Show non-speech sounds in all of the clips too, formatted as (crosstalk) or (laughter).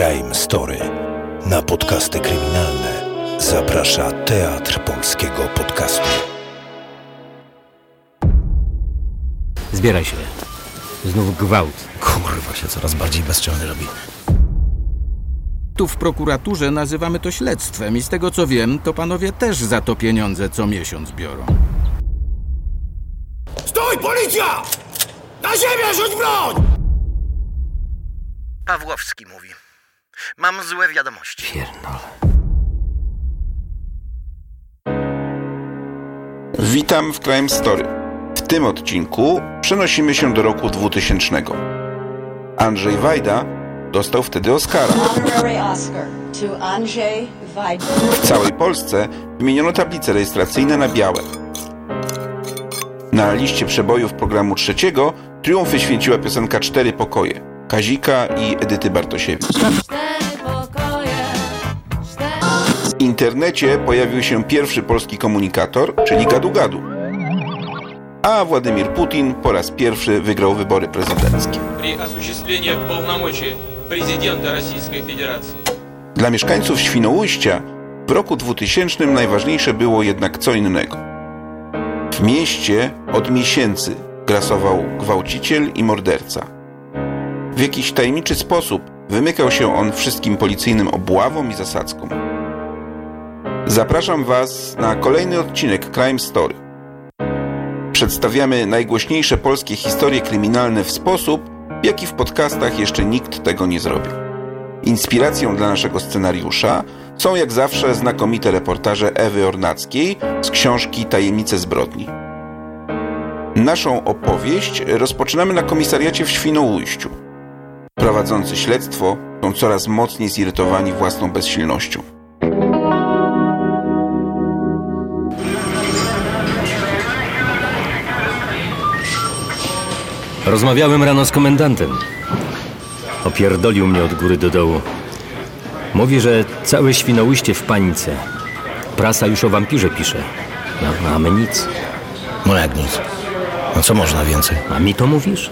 Crime Story. Na podcasty kryminalne zaprasza Teatr Polskiego Podcastu. Zbieraj się. Znów gwałt. Kurwa się coraz bardziej bezczelny robi. Tu w prokuraturze nazywamy to śledztwem i z tego co wiem, to panowie też za to pieniądze co miesiąc biorą. Stój, policja! Na ziemię, rzuć broń! Pawłowski mówi. Mam złe wiadomości. Pierdolę. Witam w Crime Story. W tym odcinku przenosimy się do roku 2000. Andrzej Wajda dostał wtedy Oscara. W całej Polsce wymieniono tablice rejestracyjne na białe. Na liście przebojów programu trzeciego triumfy święciła piosenka Cztery Pokoje Kazika i Edyty Bartosiewicz. W internecie pojawił się pierwszy polski komunikator, czyli Gadu Gadu. A Władimir Putin po raz pierwszy wygrał wybory prezydenckie. при осуществлении полномочий президента Российской Федерации. Dla mieszkańców Świnoujścia w roku 2000 najważniejsze było jednak co innego. W mieście od miesięcy grasował gwałciciel i morderca. W jakiś tajemniczy sposób wymykał się on wszystkim policyjnym obławom i zasadzkom. Zapraszam Was na kolejny odcinek Crime Story. Przedstawiamy najgłośniejsze polskie historie kryminalne w sposób, w jaki w podcastach jeszcze nikt tego nie zrobił. Inspiracją dla naszego scenariusza są jak zawsze znakomite reportaże Ewy Ornackiej z książki Tajemnice zbrodni. Naszą opowieść rozpoczynamy na komisariacie w Świnoujściu. Prowadzący śledztwo są coraz mocniej zirytowani własną bezsilnością. Rozmawiałem rano z komendantem. Opierdolił mnie od góry do dołu. Mówi, że całe Świnoujście w panice. Prasa już o wampirze pisze. No, a my nic. No jak nic. No co można więcej? A mi to mówisz?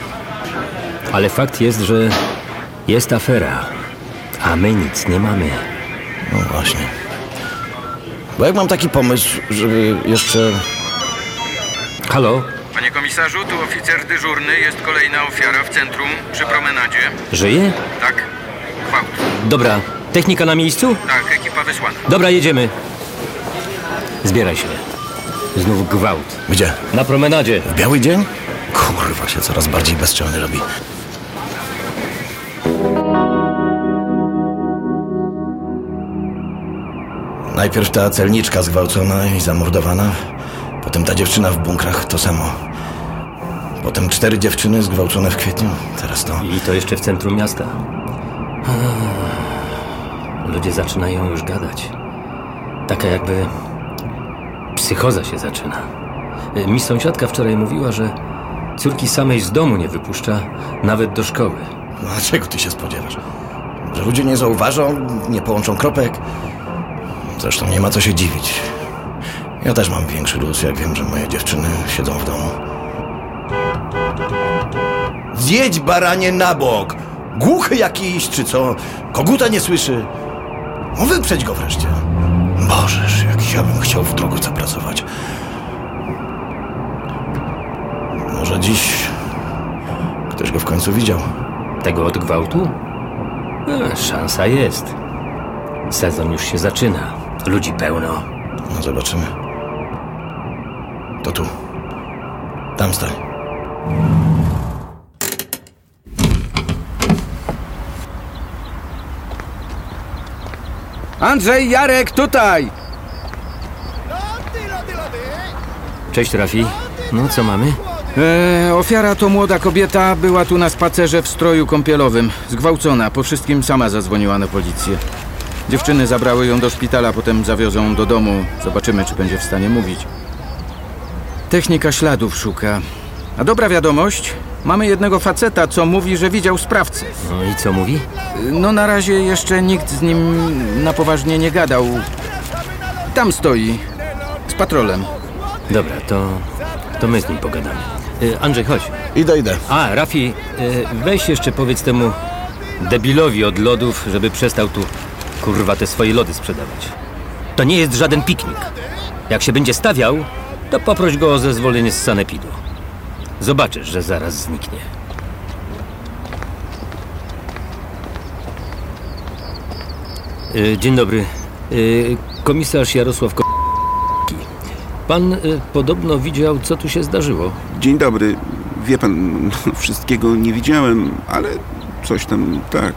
Ale fakt jest, że jest afera. A my nic nie mamy. No właśnie. Bo jak mam taki pomysł, żeby jeszcze... Halo? Panie komisarzu, tu oficer dyżurny, jest kolejna ofiara w centrum przy promenadzie. Żyje? Tak? Gwałt. Dobra. Technika na miejscu? Tak, ekipa wysłana. Dobra, jedziemy. Zbieraj się. Znów gwałt. Gdzie? Na promenadzie. W biały dzień? Kurwa się coraz bardziej bezczelny robi. Najpierw ta celniczka zgwałcona i zamordowana. Potem ta dziewczyna w bunkrach to samo. Potem cztery dziewczyny zgwałcone w kwietniu. Teraz to. I to jeszcze w centrum miasta. Ludzie zaczynają już gadać. Taka jakby psychoza się zaczyna. Mi sąsiadka wczoraj mówiła, że córki samej z domu nie wypuszcza, nawet do szkoły. No a czego ty się spodziewasz? Że ludzie nie zauważą, nie połączą kropek? Zresztą nie ma co się dziwić. Ja też mam większy luz, jak wiem, że moje dziewczyny siedzą w domu. Zjedź baranie na bok! Głuchy jakiś, czy co? Koguta nie słyszy? No wyprzedź go wreszcie. Bożeż, jak ja bym chciał w drogówce pracować. Może dziś ktoś go w końcu widział. Tego od gwałtu? E, szansa jest. Sezon już się zaczyna. Ludzi pełno. No zobaczymy. To tu. Tam stań. Andrzej, Jarek, tutaj! Cześć, Rafi. No, co mamy? E, ofiara to młoda kobieta, była tu na spacerze w stroju kąpielowym. Zgwałcona, po wszystkim sama zadzwoniła na policję. Dziewczyny zabrały ją do szpitala, potem zawiozą do domu. Zobaczymy, czy będzie w stanie mówić. Technika śladów szuka. A dobra wiadomość, mamy jednego faceta, co mówi, że widział sprawcę. No i co mówi? No na razie jeszcze nikt z nim na poważnie nie gadał. Tam stoi, z patrolem. Dobra, to, to my z nim pogadamy. E, Andrzej, chodź. Idę, idę. A, Rafi, e, weź jeszcze powiedz temu Debilowi od lodów, żeby przestał tu, kurwa, te swoje lody sprzedawać. To nie jest żaden piknik. Jak się będzie stawiał, to poproś go o zezwolenie z sanepidu. Zobaczysz, że zaraz zniknie. Y, Dzień dobry. Y, Komisarz Jarosław Ko... Pan y, podobno widział, co tu się zdarzyło. Dzień dobry. Wie pan, (laughs) wszystkiego nie widziałem, ale coś tam tak.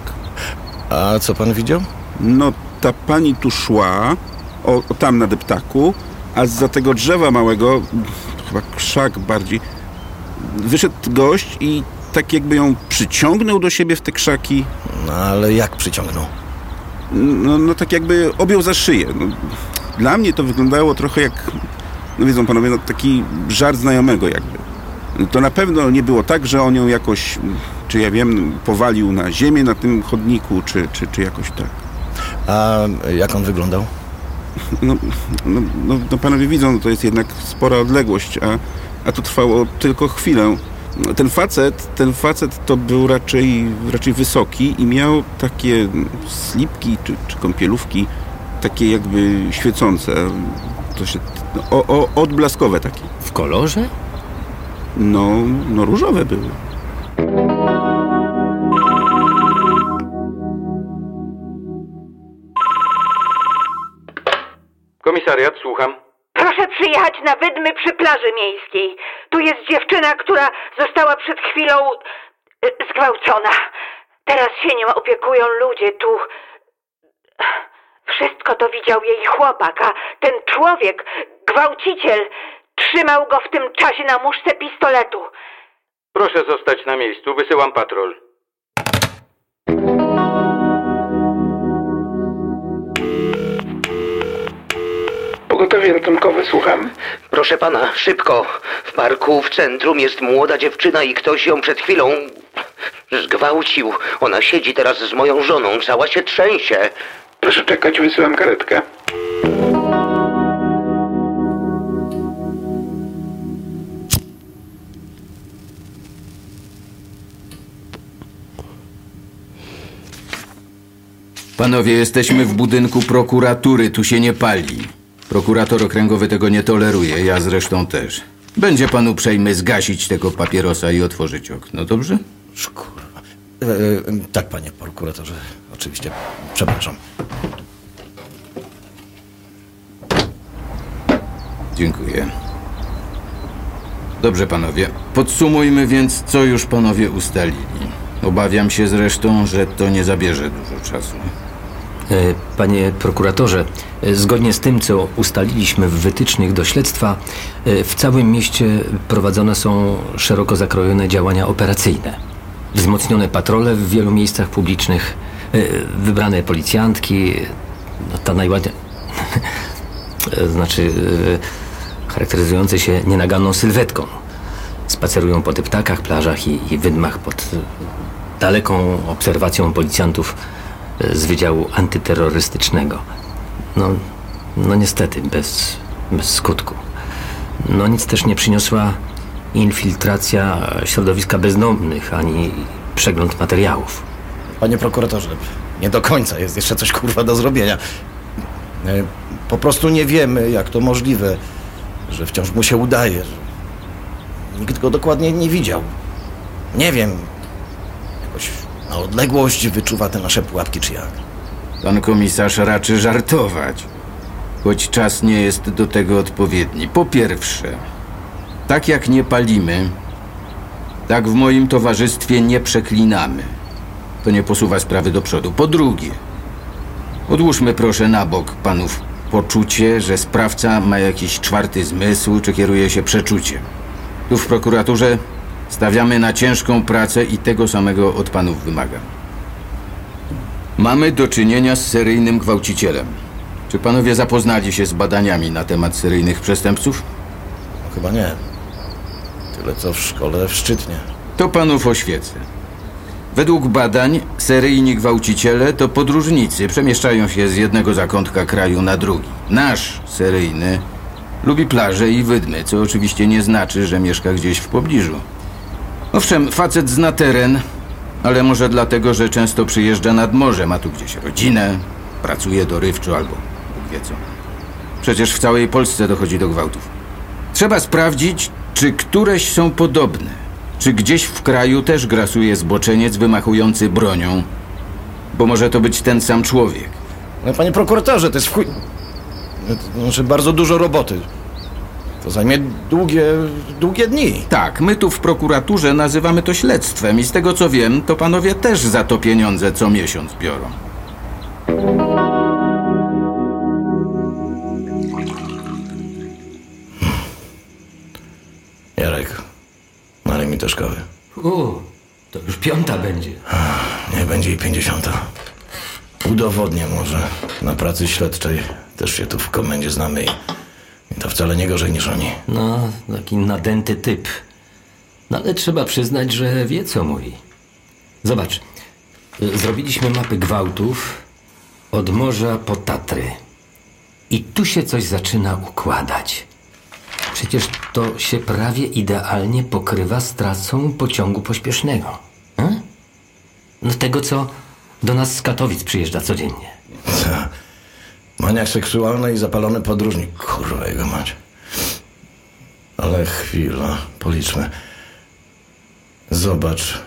A co pan widział? No, ta pani tu szła, o, o tam na deptaku, a za tego drzewa małego, chyba krzak bardziej, wyszedł gość i tak jakby ją przyciągnął do siebie w te krzaki. No ale jak przyciągnął? No, no tak jakby objął za szyję. No, dla mnie to wyglądało trochę jak, no wiedzą panowie, no taki żart znajomego jakby. To na pewno nie było tak, że on ją jakoś, czy ja wiem, powalił na ziemię na tym chodniku, czy, czy, czy jakoś tak. A jak on wyglądał? No, no, no, no panowie widzą, to jest jednak spora odległość, a, a to trwało tylko chwilę. Ten facet, ten facet to był raczej, raczej wysoki i miał takie slipki czy, czy kąpielówki, takie jakby świecące. To się, no, o, o, odblaskowe takie. W kolorze? No, no różowe były. Komisariat, słucham. Proszę przyjechać na Wydmy przy plaży miejskiej. Tu jest dziewczyna, która została przed chwilą y, zgwałcona. Teraz się nią opiekują ludzie tu. Wszystko to widział jej chłopak, a ten człowiek, gwałciciel, trzymał go w tym czasie na muszce pistoletu. Proszę zostać na miejscu, wysyłam patrol. Pogotowie ratunkowe, słucham. Proszę pana, szybko. W parku w centrum jest młoda dziewczyna i ktoś ją przed chwilą zgwałcił. Ona siedzi teraz z moją żoną, cała się trzęsie. Proszę czekać, wysyłam karetkę. Panowie, jesteśmy w budynku prokuratury, tu się nie pali. Prokurator okręgowy tego nie toleruje, ja zresztą też. Będzie pan uprzejmy zgasić tego papierosa i otworzyć okno, dobrze? Kurwa. E, e, tak, panie prokuratorze, oczywiście. Przepraszam. Dziękuję. Dobrze, panowie. Podsumujmy więc, co już panowie ustalili. Obawiam się zresztą, że to nie zabierze dużo czasu. E, Panie prokuratorze, e, zgodnie z tym, co ustaliliśmy w wytycznych do śledztwa, e, w całym mieście prowadzone są szeroko zakrojone działania operacyjne. Wzmocnione patrole w wielu miejscach publicznych, wybrane policjantki, no ta najładniej... (laughs) znaczy, charakteryzujące się nienaganną sylwetką. Spacerują po deptakach, plażach i, i wydmach pod daleką obserwacją policjantów z Wydziału Antyterrorystycznego. No, no niestety, bez, bez skutku. No nic też nie przyniosła infiltracja środowiska bezdomnych, ani przegląd materiałów. Panie prokuratorze, nie do końca jest jeszcze coś kurwa do zrobienia. E, Po prostu nie wiemy, jak to możliwe, że wciąż mu się udaje, nikt go dokładnie nie widział. Nie wiem, na odległość wyczuwa te nasze pułapki, czy jak. Pan komisarz raczy żartować, choć czas nie jest do tego odpowiedni. Po pierwsze, tak jak nie palimy, tak w moim towarzystwie nie przeklinamy. To nie posuwa sprawy do przodu. Po drugie, odłóżmy proszę na bok panów poczucie, że sprawca ma jakiś czwarty zmysł, czy kieruje się przeczuciem. Tu w prokuraturze stawiamy na ciężką pracę i tego samego od panów wymagam. Mamy do czynienia z seryjnym gwałcicielem. Czy panowie zapoznali się z badaniami na temat seryjnych przestępców? No, chyba nie. Tyle co w szkole w Szczytnie. To panów oświecę. Według badań seryjni gwałciciele to podróżnicy, przemieszczają się z jednego zakątka kraju na drugi. Nasz seryjny lubi plaże i wydmy, co oczywiście nie znaczy, że mieszka gdzieś w pobliżu. Owszem, facet zna teren, Ale może dlatego, że często przyjeżdża nad morze, ma tu gdzieś rodzinę, pracuje dorywczo albo Bóg wie co. Przecież w całej Polsce dochodzi do gwałtów. Trzeba sprawdzić, czy któreś są podobne. Czy gdzieś w kraju też grasuje zboczeniec wymachujący bronią? Bo może to być ten sam człowiek. Ale panie prokuratorze, to jest w chuj... To Znaczy bardzo dużo roboty. To zajmie długie, długie dni. Tak, my tu w prokuraturze nazywamy to śledztwem i z tego co wiem, to panowie też za to pieniądze co miesiąc biorą. Jarek, nalej mi też kawy. U, to już piąta będzie. Nie będzie i pięćdziesiąta. Udowodnię może. Na pracy śledczej też się tu w komendzie znamy i, to wcale nie gorzej niż oni. No, taki nadęty typ. No ale trzeba przyznać, że wie co mówi. Zobacz, zrobiliśmy mapy gwałtów od morza po Tatry. I tu się coś zaczyna układać. Przecież to się prawie idealnie pokrywa z trasą pociągu pośpiesznego. A? No tego, co do nas z Katowic przyjeżdża codziennie. Maniak seksualny i zapalony podróżnik. Kurwa jego mać. Ale chwila, policzmy. Zobacz.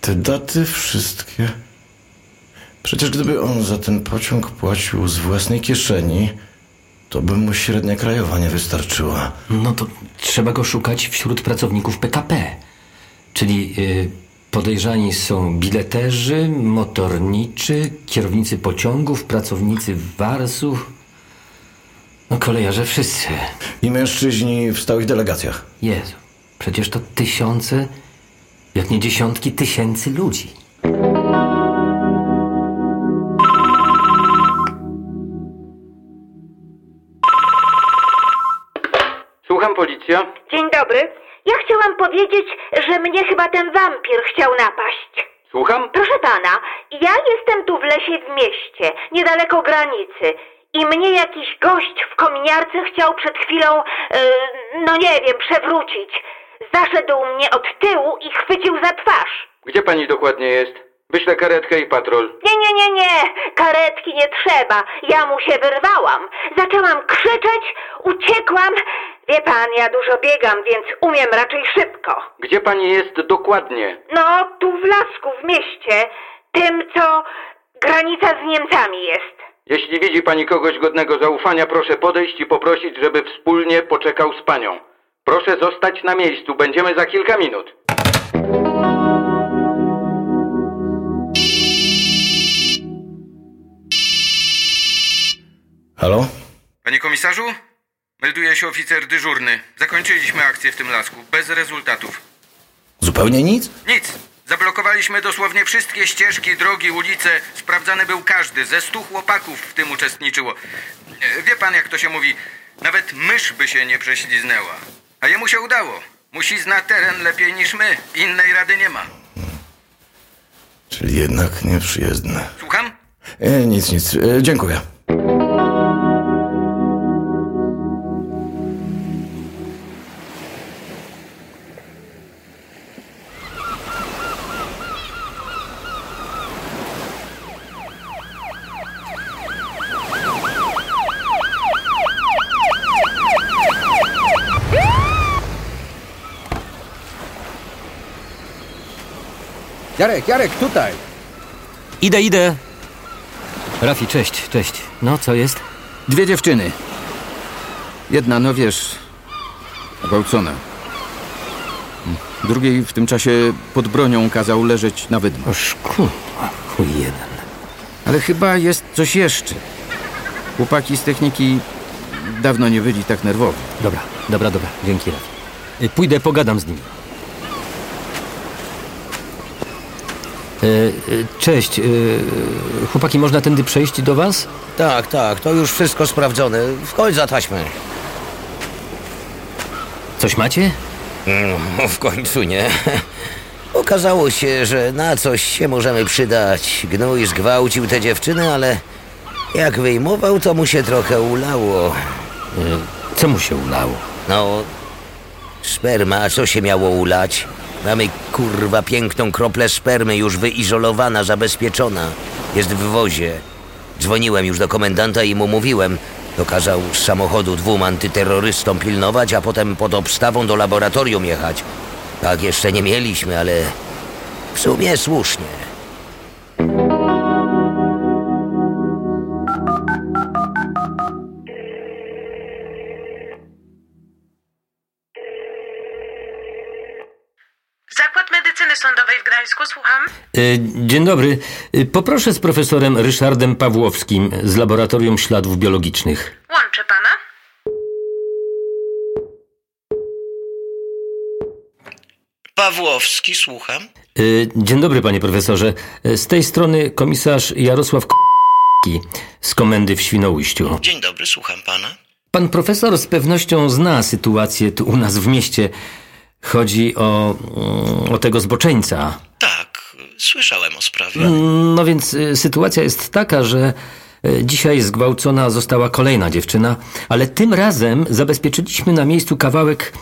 Te daty wszystkie. Przecież gdyby on za ten pociąg płacił z własnej kieszeni, to by mu średnia krajowa nie wystarczyła. No to trzeba go szukać wśród pracowników PKP. Czyli y, podejrzani są bileterzy, motorniczy, kierownicy pociągów, pracownicy warsów. No kolejarze wszyscy. I mężczyźni w stałych delegacjach. Jezu, przecież to tysiące, jak nie dziesiątki tysięcy ludzi. Słucham, policja. Dzień dobry. Ja chciałam powiedzieć, że mnie chyba ten wampir chciał napaść. Słucham? Proszę pana, ja jestem tu w lesie w mieście, niedaleko granicy. I mnie jakiś gość w kominiarce chciał przed chwilą, e, no nie wiem, przewrócić. Zaszedł mnie od tyłu i chwycił za twarz. Gdzie pani dokładnie jest? Wyślę karetkę i patrol. Nie, nie, nie, nie, karetki nie trzeba. Ja mu się wyrwałam. Zaczęłam krzyczeć, uciekłam. Wie pan, ja dużo biegam, więc umiem raczej szybko. Gdzie pani jest dokładnie? No, tu w lasku, w mieście. Tym, co granica z Niemcami jest. Jeśli widzi pani kogoś godnego zaufania, proszę podejść i poprosić, żeby wspólnie poczekał z panią. Proszę zostać na miejscu, będziemy za kilka minut. Halo? Panie komisarzu? Melduje się oficer dyżurny. Zakończyliśmy akcję w tym lasku, bez rezultatów. Zupełnie nic? Nic. Zablokowaliśmy dosłownie wszystkie ścieżki, drogi, ulice. Sprawdzany był każdy. Ze stu chłopaków w tym uczestniczyło. E, Wie pan, jak to się mówi? Nawet mysz by się nie prześliznęła. A jemu się udało. Musi zna teren lepiej niż my. Innej rady nie ma. Czyli jednak nieprzyjezdne. Słucham? E, nic, nic. E, dziękuję. Jarek, Jarek, tutaj! Idę, idę. Rafi, cześć, cześć. No, co jest? Dwie dziewczyny. Jedna, no wiesz, gwałcona. Drugiej w tym czasie pod bronią kazał leżeć na wydmach. Oż kurwa, chuj jeden. Ale chyba jest coś jeszcze. Chłopaki z techniki dawno nie byli tak nerwowi. Dobra, dobra, dobra. Dzięki, Rafi. Y, Pójdę, pogadam z nimi. E, e, Cześć. e, Chłopaki, można tędy przejść do was? Tak, tak, to już wszystko sprawdzone. Wchodź za taśmę. Coś macie? No, w końcu nie. Okazało się, że na coś się możemy przydać. Gnój zgwałcił tę dziewczynę, ale jak wyjmował, to mu się trochę ulało. E, Co mu się ulało? No, sperma, co się miało ulać? Mamy kurwa piękną kroplę spermy już wyizolowana, zabezpieczona. Jest w wozie. Dzwoniłem już do komendanta i mu mówiłem. To kazał z samochodu dwóm antyterrorystom pilnować, a potem pod obstawą do laboratorium jechać. Tak jeszcze nie mieliśmy, ale w sumie słusznie. Dzień dobry. E, Poproszę z profesorem Ryszardem Pawłowskim z Laboratorium Śladów Biologicznych. Łączę pana. Pawłowski, słucham. E, Dzień dobry, panie profesorze. E, Z tej strony komisarz Jarosław K... z komendy w Świnoujściu. Dzień dobry, słucham pana. Pan profesor z pewnością zna sytuację tu u nas w mieście. Chodzi o, mm, o tego zboczeńca. Tak, słyszałem o sprawie. No więc y, sytuacja jest taka, że y, dzisiaj zgwałcona została kolejna dziewczyna, ale tym razem zabezpieczyliśmy na miejscu kawałek,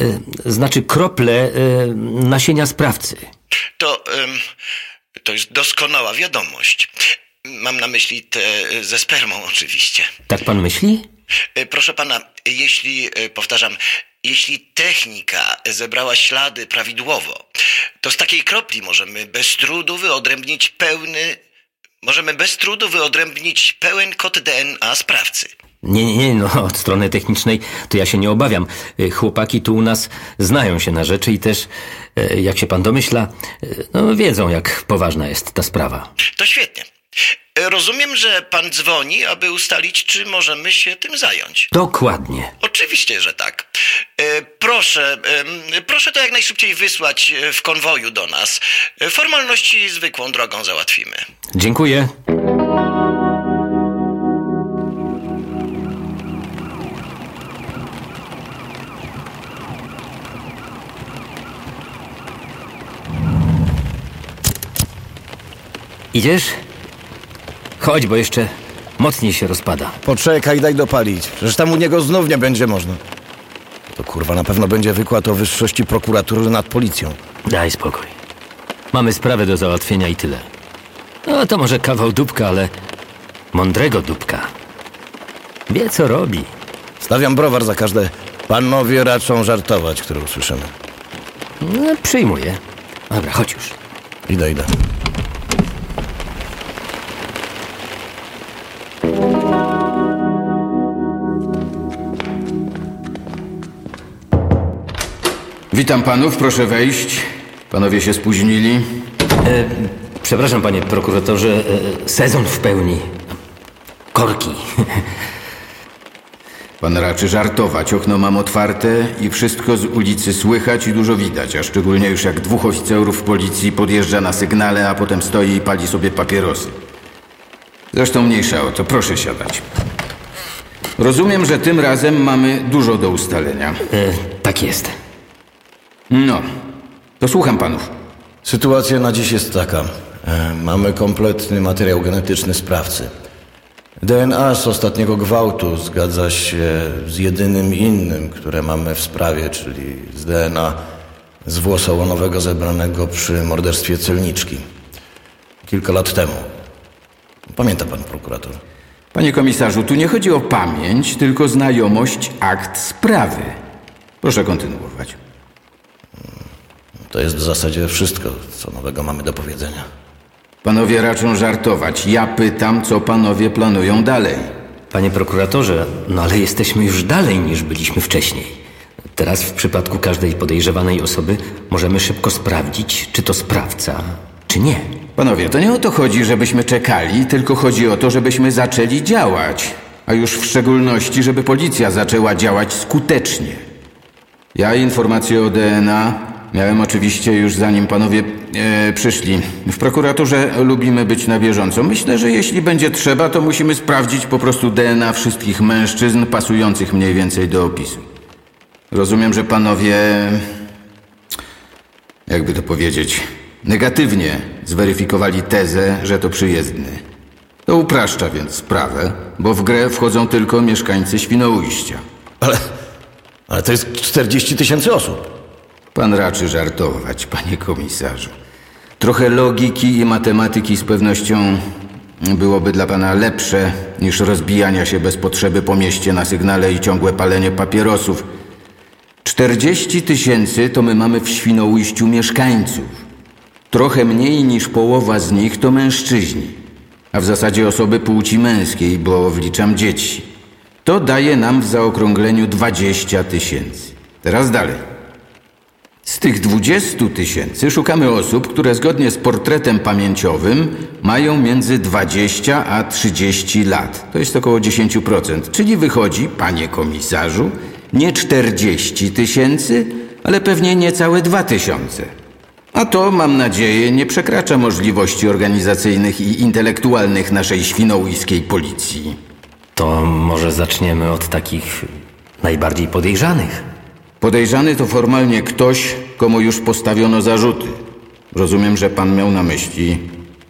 y, znaczy krople y, nasienia sprawcy. To, to jest doskonała wiadomość. Mam na myśli te ze spermą oczywiście. Tak pan myśli? Y, Proszę pana, jeśli, y, powtarzam, jeśli technika zebrała ślady prawidłowo, to z takiej kropli możemy bez trudu wyodrębnić pełny, możemy bez trudu wyodrębnić pełen kod DNA sprawcy. Nie, nie, nie, no od strony technicznej to ja się nie obawiam. Y, Chłopaki tu u nas znają się na rzeczy i też, jak się pan domyśla, no wiedzą jak poważna jest ta sprawa. To świetnie. Rozumiem, że pan dzwoni, aby ustalić, czy możemy się tym zająć. Dokładnie. Oczywiście, że tak. E, Proszę, proszę to jak najszybciej wysłać e, w konwoju do nas. E, Formalności zwykłą drogą załatwimy. Dziękuję. Idziesz? Chodź, bo jeszcze mocniej się rozpada. Poczekaj, daj dopalić. Przecież tam u niego znów nie będzie można. To kurwa na pewno będzie wykład o wyższości prokuratury nad policją. Daj spokój. Mamy sprawę do załatwienia i tyle. No to może kawał dupka, ale mądrego dupka. Wie co robi. Stawiam browar za każde. Panowie raczą żartować, które usłyszymy. No, przyjmuję. Dobra, chodź już. Idę, idę. Witam panów, proszę wejść. Panowie się spóźnili. E, przepraszam, panie prokuratorze, e, sezon w pełni. Korki. (laughs) Pan raczy żartować. Okno mam otwarte i wszystko z ulicy słychać i dużo widać, a szczególnie już jak dwóch oficerów policji podjeżdża na sygnale, a potem stoi i pali sobie papierosy. Zresztą mniejsza o to, proszę siadać. Rozumiem, że tym razem mamy dużo do ustalenia. E, tak jest. No, to słucham panów. Sytuacja na dziś jest taka. E, Mamy kompletny materiał genetyczny sprawcy. DNA z ostatniego gwałtu zgadza się z jedynym innym, które mamy w sprawie, czyli z DNA z włosa łonowego zebranego przy morderstwie celniczki. Kilka lat temu. Pamięta pan prokurator? Panie komisarzu, tu nie chodzi o pamięć, tylko znajomość akt sprawy. Proszę kontynuować. To jest w zasadzie wszystko, co nowego mamy do powiedzenia. Panowie raczą żartować. Ja pytam, co panowie planują dalej. Panie prokuratorze, no ale jesteśmy już dalej niż byliśmy wcześniej. Teraz w przypadku każdej podejrzewanej osoby możemy szybko sprawdzić, czy to sprawca, czy nie. Panowie, to nie o to chodzi, żebyśmy czekali, tylko chodzi o to, żebyśmy zaczęli działać. A już w szczególności, żeby policja zaczęła działać skutecznie. Ja informacje o DNA miałem oczywiście już zanim panowie e, przyszli. W prokuraturze lubimy być na bieżąco. Myślę, że jeśli będzie trzeba, to musimy sprawdzić po prostu DNA wszystkich mężczyzn pasujących mniej więcej do opisu. Rozumiem, że panowie, jakby to powiedzieć, negatywnie zweryfikowali tezę, że to przyjezdny. To upraszcza więc sprawę, bo w grę wchodzą tylko mieszkańcy Świnoujścia. Ale, ale to jest 40 tysięcy osób. Pan raczy żartować, panie komisarzu. Trochę logiki i matematyki z pewnością byłoby dla pana lepsze niż rozbijania się bez potrzeby po mieście na sygnale i ciągłe palenie papierosów. 40 tysięcy to my mamy w Świnoujściu mieszkańców. Trochę mniej niż połowa z nich to mężczyźni, a w zasadzie osoby płci męskiej, bo wliczam dzieci. To daje nam w zaokrągleniu 20 tysięcy. Teraz dalej. Z tych 20 tysięcy szukamy osób, które zgodnie z portretem pamięciowym mają między 20 a 30 lat. To jest około 10%. Czyli wychodzi, panie komisarzu, nie 40 tysięcy, ale pewnie niecałe 2 tysiące. A to, mam nadzieję, nie przekracza możliwości organizacyjnych i intelektualnych naszej świnoujskiej policji. To może zaczniemy od takich najbardziej podejrzanych. Podejrzany to formalnie ktoś, komu już postawiono zarzuty. Rozumiem, że pan miał na myśli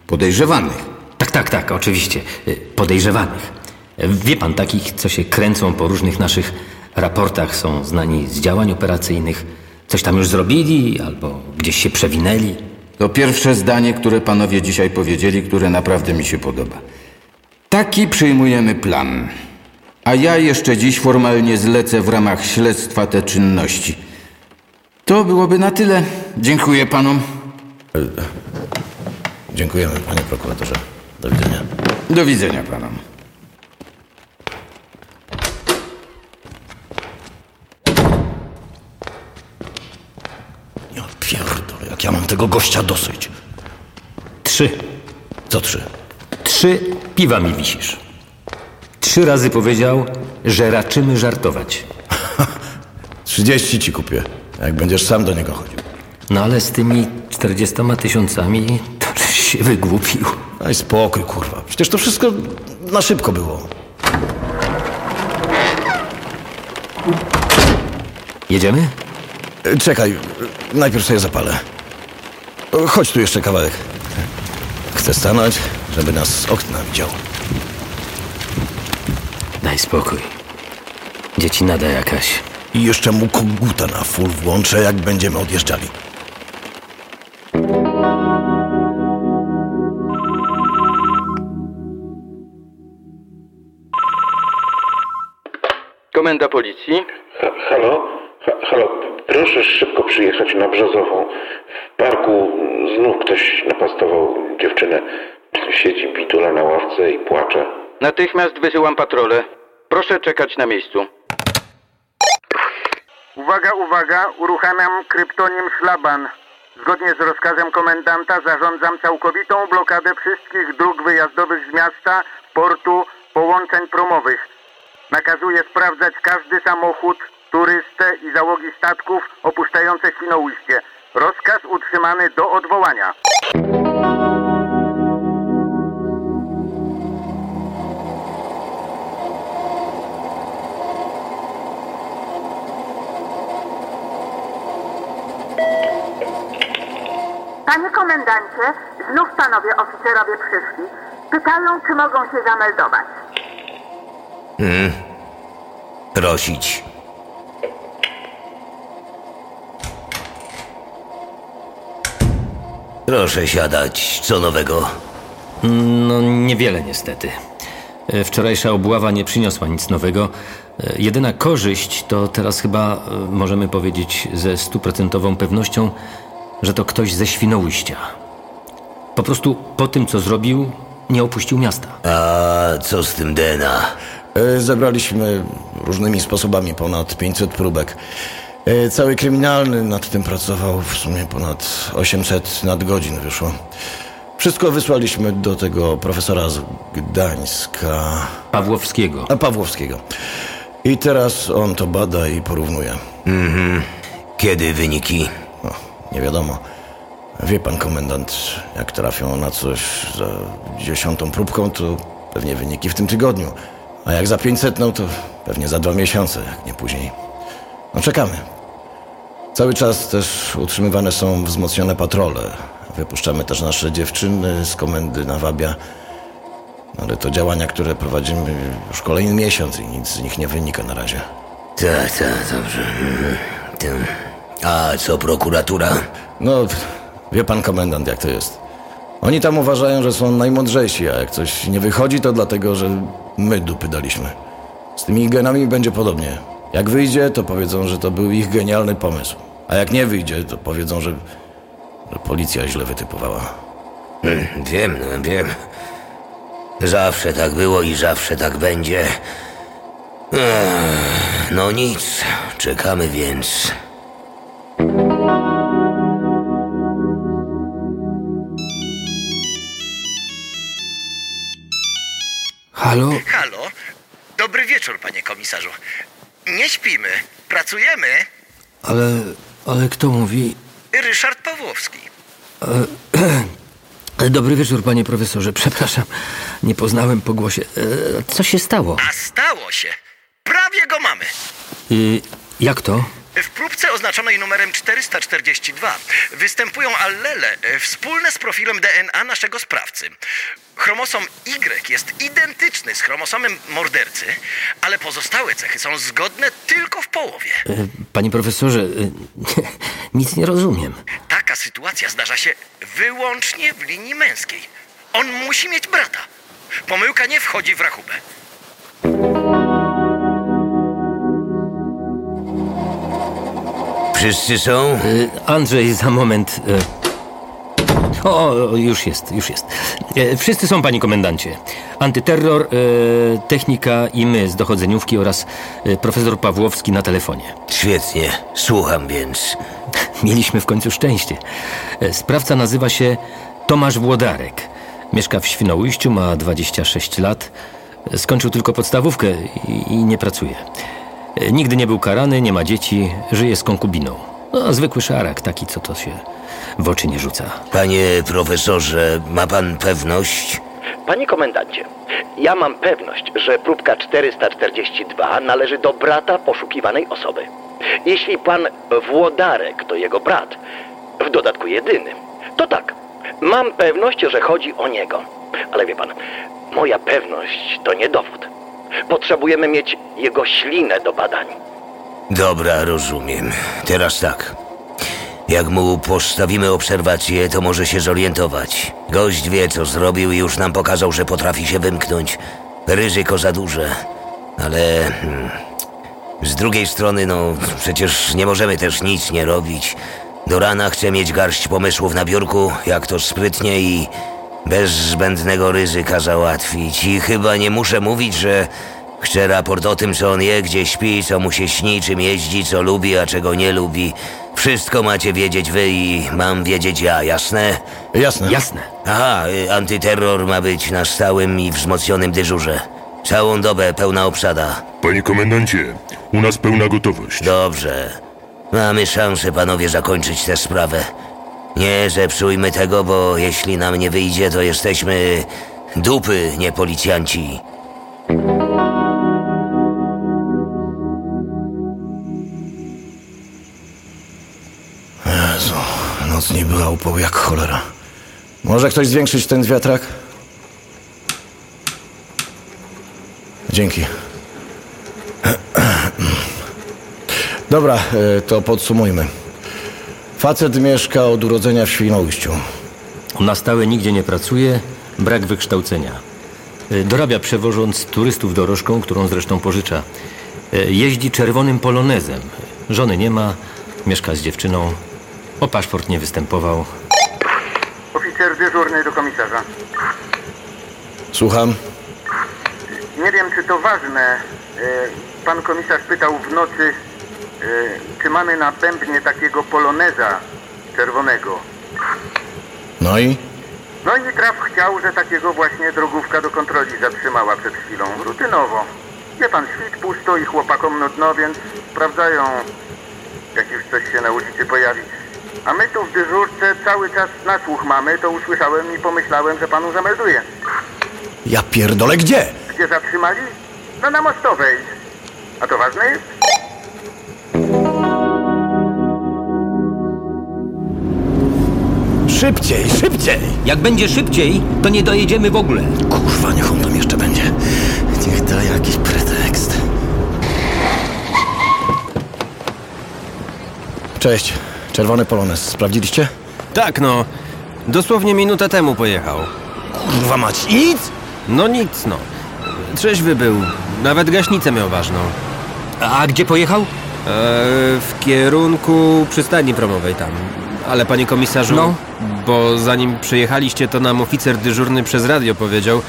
podejrzewanych. Tak, tak, tak, oczywiście. Y, Podejrzewanych. Wie pan, takich, co się kręcą po różnych naszych raportach, są znani z działań operacyjnych, coś tam już zrobili albo gdzieś się przewinęli. To pierwsze zdanie, które panowie dzisiaj powiedzieli, które naprawdę mi się podoba. Taki przyjmujemy plan. A ja jeszcze dziś formalnie zlecę w ramach śledztwa te czynności. To byłoby na tyle. Dziękuję panom. Dziękujemy, panie prokuratorze. Do widzenia. Do widzenia panom. Ja pierdolę, jak ja mam tego gościa dosyć. Trzy. Co trzy? Trzy piwa mi wisisz. Trzy razy powiedział, że raczymy żartować. (laughs) 30 ci kupię, jak będziesz sam do niego chodził. No ale z tymi 40 tysiącami to się wygłupił. Daj spokój, kurwa. Przecież to wszystko na szybko było. Jedziemy? E, Czekaj, najpierw sobie zapalę. E, Chodź tu jeszcze kawałek. Chcę stanąć, żeby nas z okna widział. Daj spokój. Dzieci nada jakaś. I jeszcze mu koguta na full włączę, jak będziemy odjeżdżali. Komenda policji. Ha, halo? Ha, halo, proszę szybko przyjechać na Brzozową. W parku znów ktoś napastował dziewczynę. Siedzi bitula na ławce i płacze. Natychmiast wysyłam patrolę. Proszę czekać na miejscu. Uwaga, uwaga, uruchamiam kryptonim Szlaban. Zgodnie z rozkazem komendanta zarządzam całkowitą blokadę wszystkich dróg wyjazdowych z miasta, portu, połączeń promowych. Nakazuję sprawdzać każdy samochód, turystę i załogi statków opuszczające Świnoujście. Rozkaz utrzymany do odwołania. Panie komendancie, znów panowie oficerowie przyszli. Pytają, czy mogą się zameldować. Hmm. Prosić. Proszę siadać. Co nowego? No, niewiele niestety. E, Wczorajsza obława nie przyniosła nic nowego. E, Jedyna korzyść to teraz chyba e, możemy powiedzieć ze stuprocentową pewnością, że to ktoś ze Świnoujścia. Po prostu po tym, co zrobił, nie opuścił miasta. A co z tym DNA? E, Zebraliśmy różnymi sposobami ponad 500 próbek. E, Cały kryminalny nad tym pracował, w sumie ponad 800 nadgodzin wyszło. Wszystko wysłaliśmy do tego profesora z Gdańska. Pawłowskiego. A Pawłowskiego. I teraz on to bada i porównuje. Mhm. Kiedy wyniki? No, nie wiadomo. Wie pan komendant, jak trafią na coś za dziesiątą próbką, to pewnie wyniki w tym tygodniu. A jak za 500, no to pewnie za dwa miesiące, jak nie później. No czekamy. Cały czas też utrzymywane są wzmocnione patrole. Wypuszczamy też nasze dziewczyny z komendy Nawabia. Ale to działania, które prowadzimy już kolejny miesiąc i nic z nich nie wynika na razie. Tak, tak, dobrze. Mhm. A co prokuratura? No, wie pan komendant, jak to jest. Oni tam uważają, że są najmądrzejsi, a jak coś nie wychodzi, to dlatego, że my dupy daliśmy. Z tymi genami będzie podobnie. Jak wyjdzie, to powiedzą, że to był ich genialny pomysł. A jak nie wyjdzie, to powiedzą, że, że policja źle wytypowała. Hmm, wiem, wiem. Zawsze tak było i zawsze tak będzie. No nic, czekamy więc. Halo? Halo? Dobry wieczór, panie komisarzu. Nie śpimy, pracujemy. Ale, ale kto mówi? Ryszard Pawłowski. E, (clears throat) dobry wieczór, panie profesorze. Przepraszam, nie poznałem po głosie. E, co się stało? A stało się. Prawie go mamy. Y, jak to? W próbce oznaczonej numerem 442 występują allele e, wspólne z profilem DNA naszego sprawcy. Chromosom Y jest identyczny z chromosomem mordercy, ale pozostałe cechy są zgodne tylko w połowie. E, panie profesorze, e, (laughs) nic nie rozumiem. Taka sytuacja zdarza się wyłącznie w linii męskiej. On musi mieć brata. Pomyłka nie wchodzi w rachubę. Wszyscy są? E, Andrzej, za moment. e, O, już jest, już jest. E, Wszyscy są, panie komendancie. Antyterror, technika i my z dochodzeniówki oraz profesor Pawłowski na telefonie. Świetnie, słucham więc. (laughs) Mieliśmy w końcu szczęście. Sprawca nazywa się Tomasz Włodarek. Mieszka w Świnoujściu, ma 26 lat. Skończył tylko podstawówkę i nie pracuje. Nigdy nie był karany, nie ma dzieci, żyje z konkubiną. No, zwykły szarak, taki co to się w oczy nie rzuca. Panie profesorze, ma pan pewność? Panie komendancie, ja mam pewność, że próbka 442 należy do brata poszukiwanej osoby. Jeśli pan Włodarek to jego brat, w dodatku jedyny, to tak, mam pewność, że chodzi o niego. Ale wie pan, moja pewność to nie dowód. Potrzebujemy mieć jego ślinę do badań. Dobra, rozumiem. Teraz tak. Jak mu postawimy obserwację, to może się zorientować. Gość wie, co zrobił i już nam pokazał, że potrafi się wymknąć. Ryzyko za duże. Ale... hmm, Z drugiej strony, no, przecież nie możemy też nic nie robić. Do rana chcę mieć garść pomysłów na biurku, jak to sprytnie i bez zbędnego ryzyka załatwić. I chyba nie muszę mówić, że chcę raport o tym, co on je, gdzie śpi, co mu się śni, czym jeździ, co lubi, a czego nie lubi. Wszystko macie wiedzieć wy i mam wiedzieć ja, jasne? Jasne. Jasne. Aha, y, antyterror ma być na stałym i wzmocnionym dyżurze. Całą dobę pełna obsada. Panie komendancie, u nas pełna gotowość. Dobrze. Mamy szansę, panowie, zakończyć tę sprawę. Nie zepsujmy tego, bo jeśli nam nie wyjdzie, to jesteśmy dupy, nie policjanci. Jezu, noc nie była upał jak cholera. Może ktoś zwiększyć ten wiatrak? Dzięki. (clears throat) Dobra, e, to podsumujmy. Facet mieszka od urodzenia w Świnoujściu. Na stałe nigdzie nie pracuje, brak wykształcenia. E, Dorabia przewożąc turystów dorożką, którą zresztą pożycza. E, Jeździ czerwonym polonezem. Żony nie ma, mieszka z dziewczyną. O paszport nie występował. Oficer dyżurny do komisarza. Słucham? Nie wiem, czy to ważne. E, Pan komisarz pytał w nocy, czy mamy na bębnie takiego poloneza czerwonego. No i? No i traf chciał, że takiego właśnie drogówka do kontroli zatrzymała przed chwilą. Rutynowo. Wie pan, świt pusto i chłopakom nudno, więc sprawdzają, jak już coś się na ulicy pojawi. A my tu w dyżurce cały czas na słuch mamy, to usłyszałem i pomyślałem, że panu zamelduję. Ja pierdolę gdzie? Gdzie zatrzymali? No na Mostowej. A to ważne jest? Szybciej, szybciej! Jak będzie szybciej, to nie dojedziemy w ogóle. Kurwa, niech on tam jeszcze będzie. Niech da jakiś pretekst. Cześć. Czerwony Polones. Sprawdziliście? Tak, no. Dosłownie minutę temu pojechał. Kurwa mać. I nic? No nic, no. Trzeźwy był. Nawet gaśnicę miał ważną. A gdzie pojechał? E, w kierunku przystani promowej tam. Ale panie komisarzu, No? bo zanim przyjechaliście, to nam oficer dyżurny przez radio powiedział,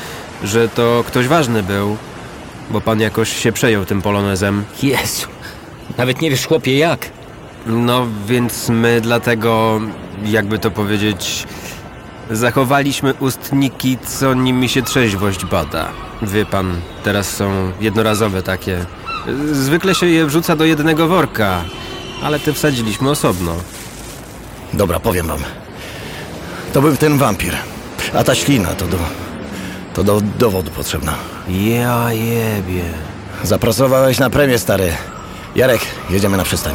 że to ktoś ważny był. Bo pan jakoś się przejął tym polonezem. Jezu. Nawet nie wiesz, chłopie, jak. No, więc my dlatego, jakby to powiedzieć, zachowaliśmy ustniki, co nimi się trzeźwość bada. Wie pan, teraz są jednorazowe takie. Zwykle się je wrzuca do jednego worka, ale te wsadziliśmy osobno. Dobra, powiem wam. To był ten wampir. A ta ślina to do... To do dowodu potrzebna. Ja jebie. Zapracowałeś na premię, stary. Jarek, jedziemy na przystań.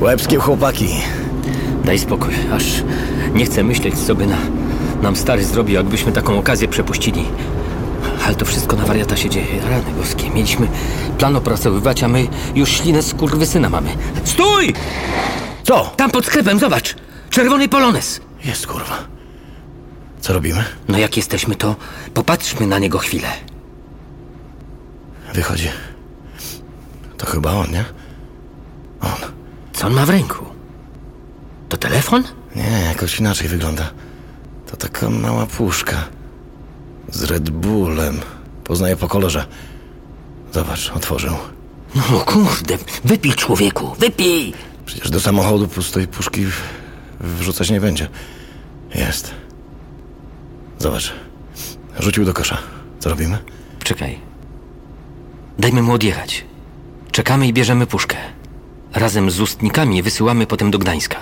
Łebskie chłopaki. Daj spokój, aż nie chcę myśleć, co by na, nam stary zrobił, jakbyśmy taką okazję przepuścili. Ale to wszystko na wariata się dzieje. Rany boskie. Mieliśmy plan opracowywać, a my już ślinę z syna mamy. Stój! Co? Tam pod sklepem, zobacz! Czerwony polones! Jest kurwa. Co robimy? No jak jesteśmy, to popatrzmy na niego chwilę. Wychodzi. To chyba on, nie? Co on ma w ręku? To telefon? Nie, jakoś inaczej wygląda. To taka mała puszka. Z Red Bullem. Poznaję po kolorze. Zobacz, otworzył. No kurde, wypij człowieku, wypij! Przecież do samochodu pustej puszki wrzucać nie będzie. Jest. Zobacz. Rzucił do kosza. Co robimy? Czekaj. Dajmy mu odjechać. Czekamy i bierzemy puszkę. Razem z ustnikami wysyłamy potem do Gdańska.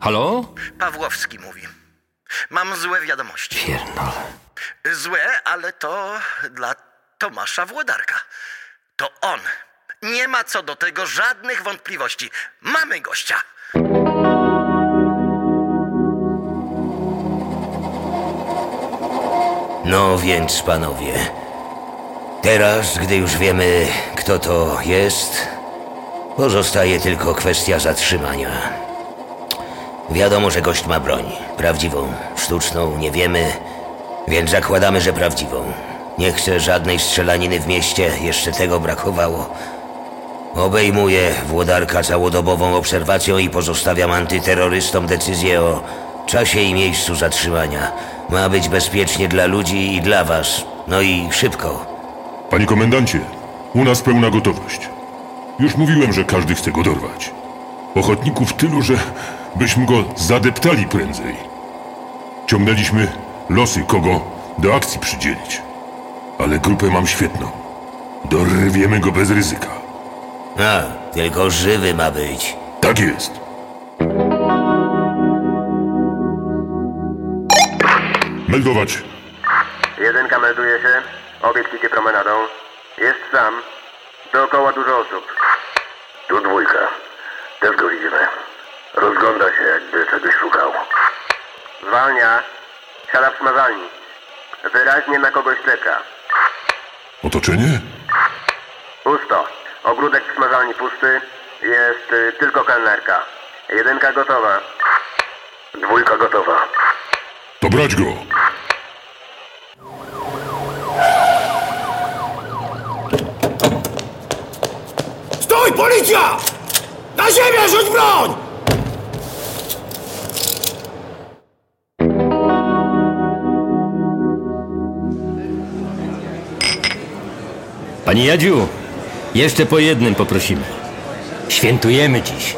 Halo? Pawłowski mówi. Mam złe wiadomości. Pierdolę. Złe, ale to dla Tomasza Włodarka. To on. Nie ma co do tego żadnych wątpliwości. Mamy gościa. No więc, panowie. Teraz, gdy już wiemy, kto to jest, pozostaje tylko kwestia zatrzymania. Wiadomo, że gość ma broń. Prawdziwą, sztuczną, nie wiemy, więc zakładamy, że prawdziwą. Nie chce żadnej strzelaniny w mieście, jeszcze tego brakowało. Obejmuję Włodarka całodobową obserwacją i pozostawiam antyterrorystom decyzję o czasie i miejscu zatrzymania. Ma być bezpiecznie dla ludzi i dla was. No i szybko. Panie komendancie, u nas pełna gotowość. Już mówiłem, że każdy chce go dorwać. Ochotników tylu, że byśmy go zadeptali prędzej. Ciągnęliśmy losy, kogo do akcji przydzielić. Ale grupę mam świetną. Dorwiemy go bez ryzyka. A, tylko żywy ma być. Tak jest. Meldować. Jedynka melduje się. Obiekt idzie promenadą. Jest sam. Dookoła dużo osób. Tu dwójka. Też go widzimy. Rozgląda się, jakby czegoś szukał. Zwalnia. Siada w smazalni. Wyraźnie na kogoś czeka. Otoczenie? Pusto. Ogródek w smazalni pusty. Jest y, tylko kelnerka. Jedynka gotowa. Dwójka gotowa. To brać go. Stój, policja! Na ziemię, rzuć broń! Pani Jadziu, jeszcze po jednym poprosimy. Świętujemy dziś.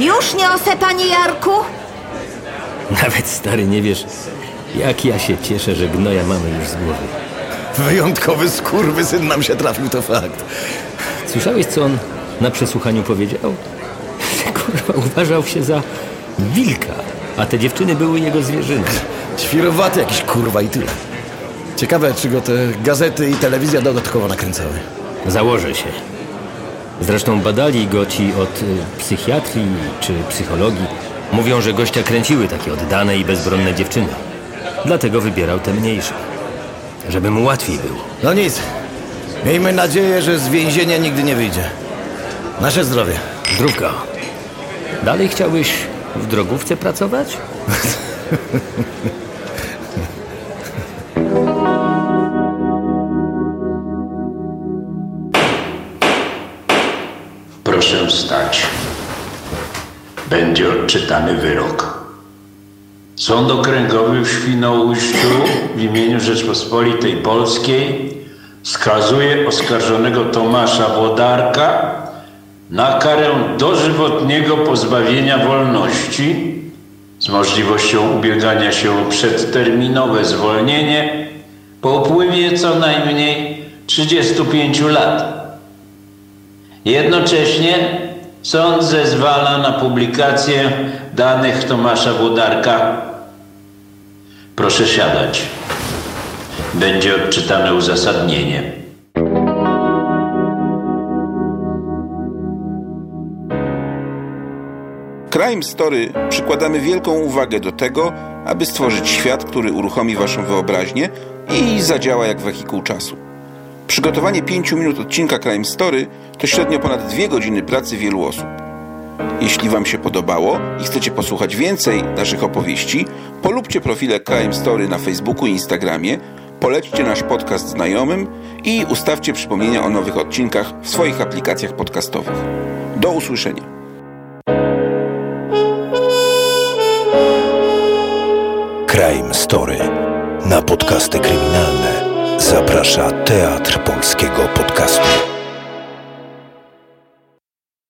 Już niosę, panie Jarku? Nawet stary nie wiesz, jak ja się cieszę, że gnoja mamy już z głowy. Wyjątkowy skurwysyn nam się trafił, to fakt. Słyszałeś, co on na przesłuchaniu powiedział? Że (laughs) kurwa uważał się za wilka, a te dziewczyny były jego zwierzyny. Świrowaty jakiś kurwa i tyle. Ciekawe, czy go te gazety i telewizja dodatkowo nakręcały. Założę się. Zresztą badali go ci od y, psychiatrii czy psychologii. Mówią, że gościa kręciły takie oddane i bezbronne dziewczyny. Dlatego wybierał te mniejsze. Żeby mu łatwiej było. No nic. Miejmy nadzieję, że z więzienia nigdy nie wyjdzie. Nasze zdrowie. Zdrówka. Dalej chciałbyś w drogówce pracować? (laughs) Będzie odczytany wyrok. Sąd Okręgowy w Świnoujściu w imieniu Rzeczpospolitej Polskiej skazuje oskarżonego Tomasza Włodarka na karę dożywotniego pozbawienia wolności z możliwością ubiegania się o przedterminowe zwolnienie po upływie co najmniej 35 lat. Jednocześnie sąd zezwala na publikację danych Tomasza Włodarka. Proszę siadać. Będzie odczytane uzasadnienie. Crime Story przykładamy wielką uwagę do tego, aby stworzyć świat, który uruchomi waszą wyobraźnię i zadziała jak wehikuł czasu. Przygotowanie 5 minut odcinka Crime Story to średnio ponad 2 godziny pracy wielu osób. Jeśli Wam się podobało i chcecie posłuchać więcej naszych opowieści, polubcie profile Crime Story na Facebooku i Instagramie, polećcie nasz podcast znajomym i ustawcie przypomnienia o nowych odcinkach w swoich aplikacjach podcastowych. Do usłyszenia. Crime Story. Na podcasty kryminalne zaprasza Teatr Polskiego Podcastu.